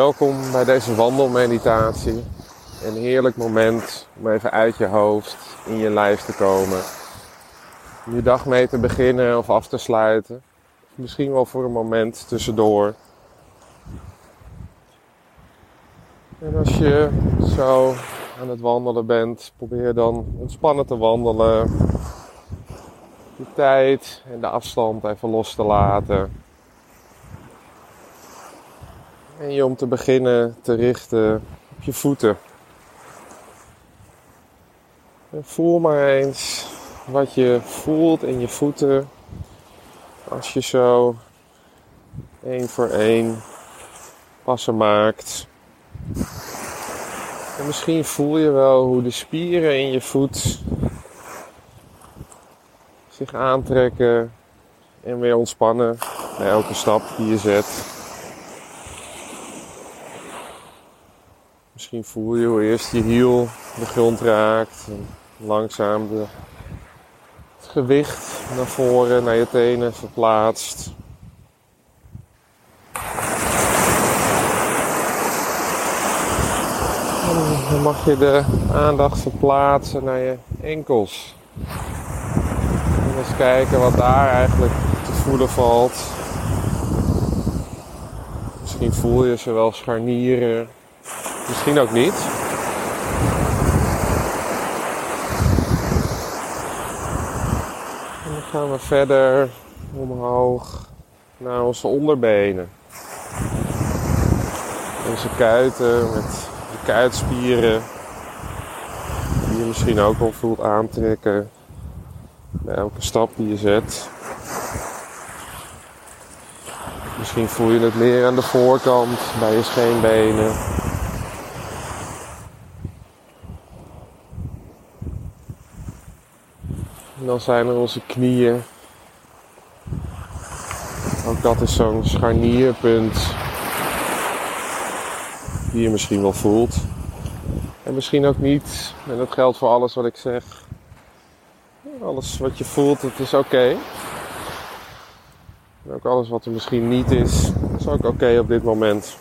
Welkom bij deze wandelmeditatie. Een heerlijk moment om even uit je hoofd in je lijf te komen. Om je dag mee te beginnen of af te sluiten. Misschien wel voor een moment tussendoor. En als je zo aan het wandelen bent, probeer dan ontspannen te wandelen. De tijd en de afstand even los te laten. En je om te beginnen te richten op je voeten. En voel maar eens wat je voelt in je voeten als je zo één voor één passen maakt. En misschien voel je wel hoe de spieren in je voet zich aantrekken en weer ontspannen bij elke stap die je zet. Misschien voel je hoe eerst je hiel de grond raakt. En langzaam de, het gewicht naar voren, naar je tenen verplaatst. En dan mag je de aandacht verplaatsen naar je enkels. En eens kijken wat daar eigenlijk te voelen valt. Misschien voel je ze wel scharnieren Misschien ook niet. En dan gaan we verder omhoog naar onze onderbenen. Onze kuiten met de kuitspieren. Die je misschien ook al voelt aantrekken bij elke stap die je zet. Misschien voel je het meer aan de voorkant bij je scheenbenen. En dan zijn er onze knieën. Ook dat is zo'n scharnierpunt die je misschien wel voelt. En misschien ook niet. En dat geldt voor alles wat ik zeg. Alles wat je voelt, het is oké. Ook alles wat er misschien niet is, is ook oké op dit moment.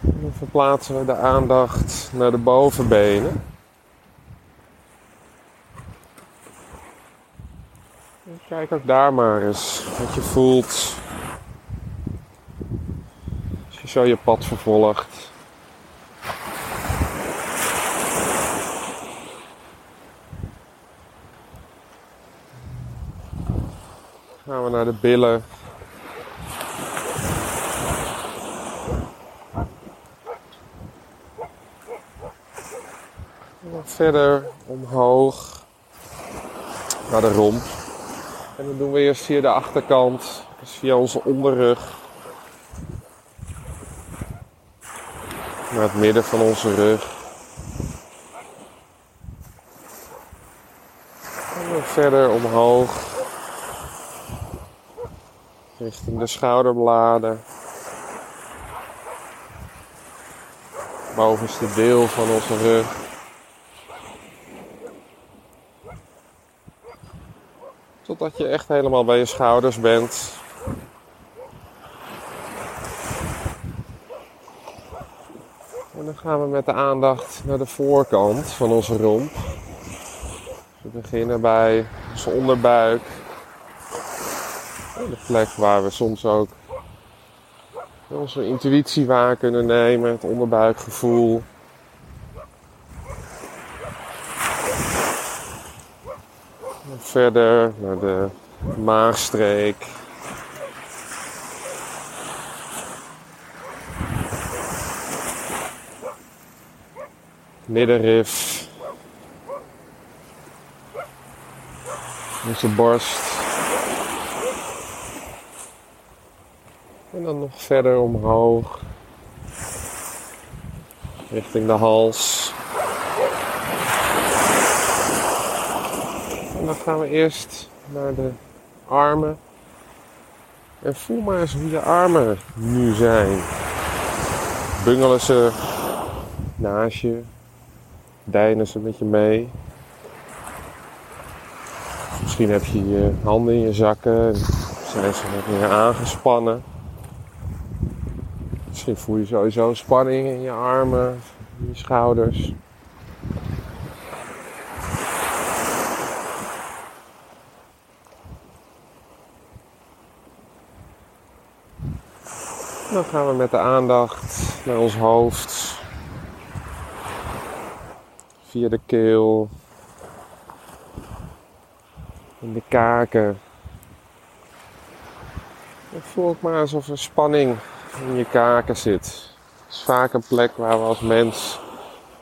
dan verplaatsen we de aandacht naar de bovenbenen. Kijk ook daar maar eens wat je voelt. Als je zo je pad vervolgt. gaan we naar de billen. verder omhoog naar de romp. En dan doen we eerst via de achterkant, dus via onze onderrug. Naar het midden van onze rug. En verder omhoog. Richting de schouderbladen. Bovenste deel van onze rug. Totdat je echt helemaal bij je schouders bent. En dan gaan we met de aandacht naar de voorkant van onze romp. We beginnen bij onze onderbuik. De plek waar we soms ook onze intuïtie waar kunnen nemen, het onderbuikgevoel. Verder naar de maagstreek. Middenrif. Onze borst. En dan nog verder omhoog. Richting de hals. Dan gaan we eerst naar de armen. En voel maar eens hoe je armen nu zijn. Bungelen ze naast je. Deinen ze met je mee. Misschien heb je je handen in je zakken. En zijn ze wat meer aangespannen. Misschien voel je sowieso spanning in je armen, in je schouders. Dan gaan we met de aandacht naar ons hoofd. Via de keel. In de kaken. En voel ik maar alsof er spanning in je kaken zit. Het is vaak een plek waar we als mens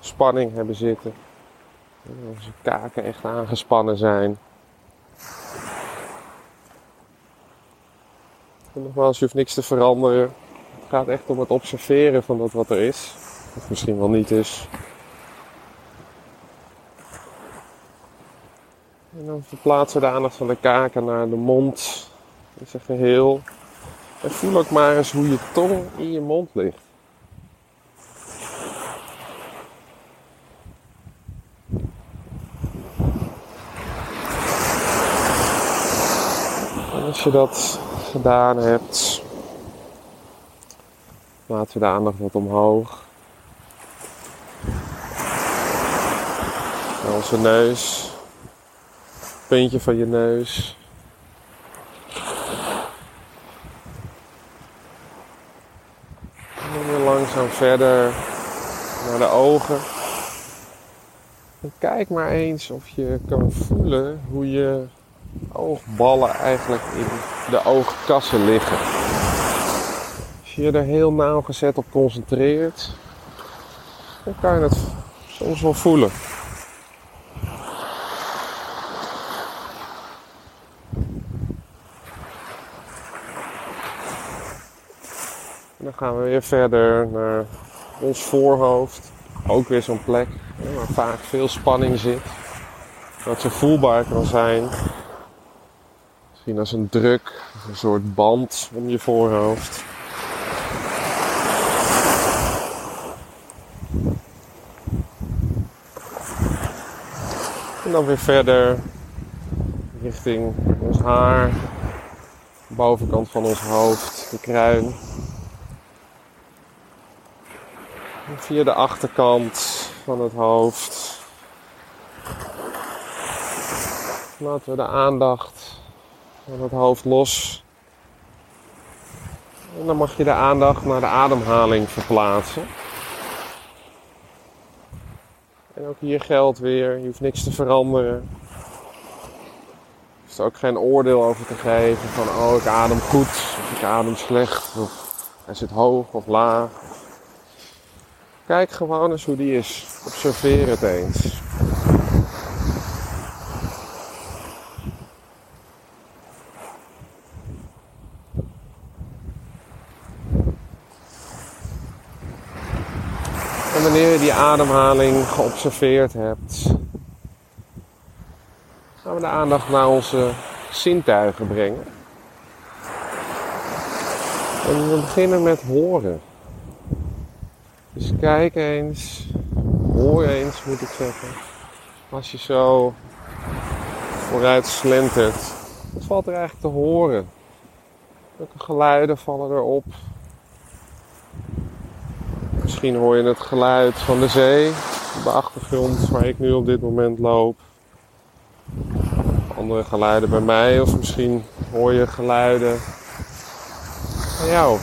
spanning hebben zitten. En onze kaken echt aangespannen zijn. En nogmaals, je hoeft niks te veranderen. Gaat echt om het observeren van dat wat er is. Of misschien wel niet is. En dan verplaatsen we de aandacht van de kaken naar de mond. In zijn geheel. En voel ook maar eens hoe je tong in je mond ligt. Als je dat gedaan hebt, we de aandacht wat omhoog. Onze neus, puntje van je neus. En dan langzaam verder naar de ogen. En kijk maar eens of je kan voelen hoe je oogballen eigenlijk in de oogkassen liggen. Als je je er heel nauwgezet op concentreert, dan kan je het soms wel voelen. En dan gaan we weer verder naar ons voorhoofd. Ook weer zo'n plek waar vaak veel spanning zit. Wat zo voelbaar kan zijn. Misschien als een druk, een soort band om je voorhoofd. En dan weer verder richting ons haar, de bovenkant van ons hoofd, de kruin. Via de achterkant van het hoofd. Laten we de aandacht van het hoofd los. En dan mag je de aandacht naar de ademhaling verplaatsen. Ook hier geldt weer, je hoeft niks te veranderen. Je hoeft er ook geen oordeel over te geven van oh ik adem goed of ik adem slecht of hij zit hoog of laag. Kijk gewoon eens hoe die is. Observeer het eens. En wanneer je die ademhaling geobserveerd hebt, gaan we de aandacht naar onze zintuigen brengen. En we beginnen met horen. Dus kijk eens, hoor eens moet ik zeggen. Als je zo vooruit slentert, wat valt er eigenlijk te horen? Welke geluiden vallen erop? Misschien hoor je het geluid van de zee op de achtergrond waar ik nu op dit moment loop. Andere geluiden bij mij, of misschien hoor je geluiden van jou.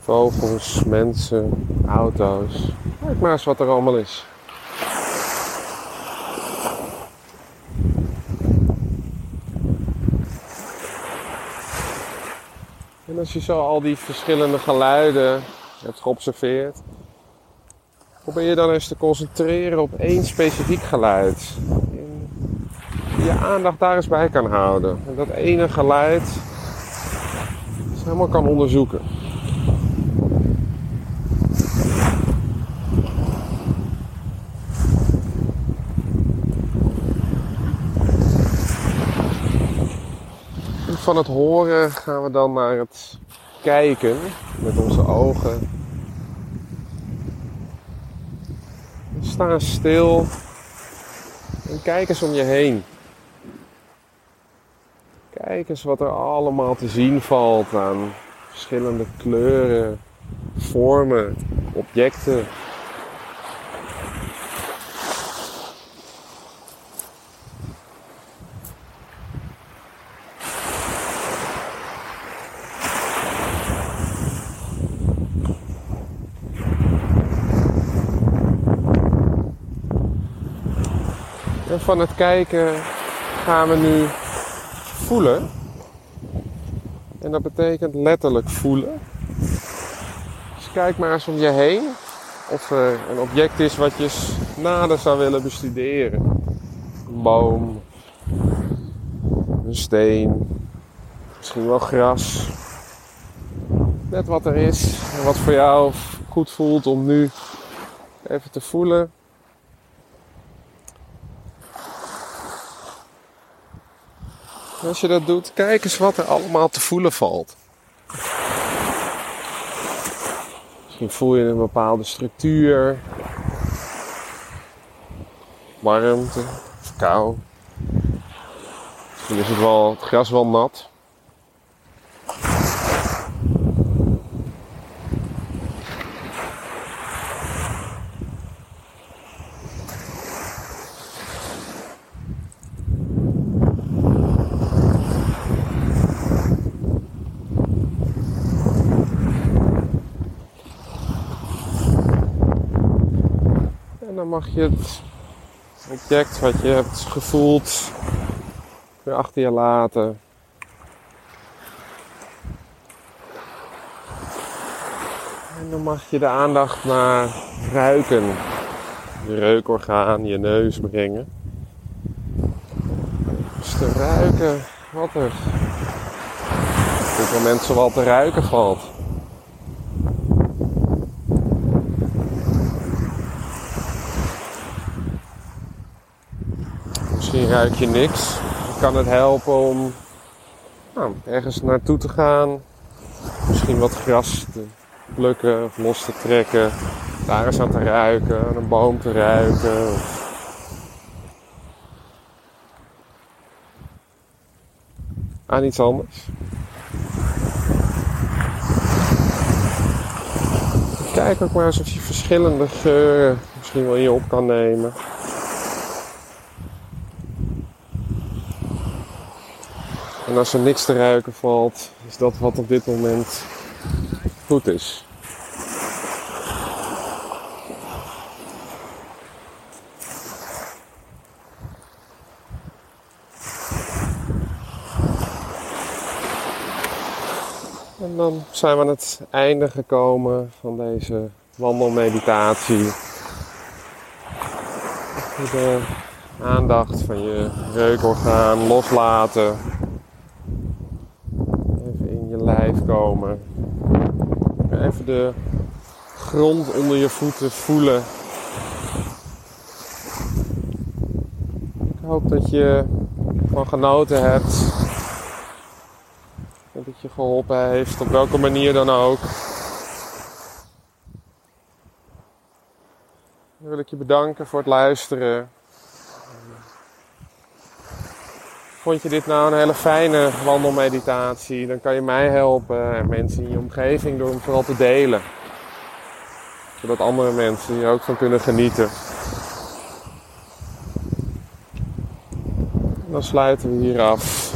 Vogels, mensen, auto's. Kijk maar eens wat er allemaal is. Als je zo al die verschillende geluiden hebt geobserveerd, probeer je dan eens te concentreren op één specifiek geluid. En je aandacht daar eens bij kan houden. En dat ene geluid helemaal kan onderzoeken. Van het horen gaan we dan naar het kijken met onze ogen. Sta stil en kijk eens om je heen. Kijk eens wat er allemaal te zien valt aan verschillende kleuren, vormen, objecten. Van het kijken gaan we nu voelen. En dat betekent letterlijk voelen. Dus kijk maar eens om je heen of er een object is wat je nader zou willen bestuderen. Een boom, een steen, misschien wel gras. Net wat er is en wat voor jou goed voelt om nu even te voelen. Als je dat doet, kijk eens wat er allemaal te voelen valt. Misschien voel je een bepaalde structuur, warmte of kou. Misschien is het, wel, het gras wel nat. Dan mag je het object wat je hebt gevoeld weer achter je laten. En dan mag je de aandacht naar ruiken. Je reukorgaan, je neus brengen. Dus te ruiken wat er op dit moment zowel te ruiken valt. Ruik je niks. kan het helpen om nou, ergens naartoe te gaan. Misschien wat gras te plukken of los te trekken. Daar eens aan te ruiken, aan een boom te ruiken. Aan iets anders. Kijk ook maar eens of je verschillende geuren misschien wel je op kan nemen. Als er niks te ruiken valt, is dat wat op dit moment goed is. En dan zijn we aan het einde gekomen van deze wandelmeditatie. De aandacht van je reukorgaan loslaten lijf komen. Even de grond onder je voeten voelen. Ik hoop dat je van genoten hebt. Dat het je geholpen heeft, op welke manier dan ook. Dan wil ik je bedanken voor het luisteren. Vond je dit nou een hele fijne wandelmeditatie? Dan kan je mij helpen en mensen in je omgeving door hem vooral te delen. Zodat andere mensen hier ook van kunnen genieten. Dan sluiten we hier af.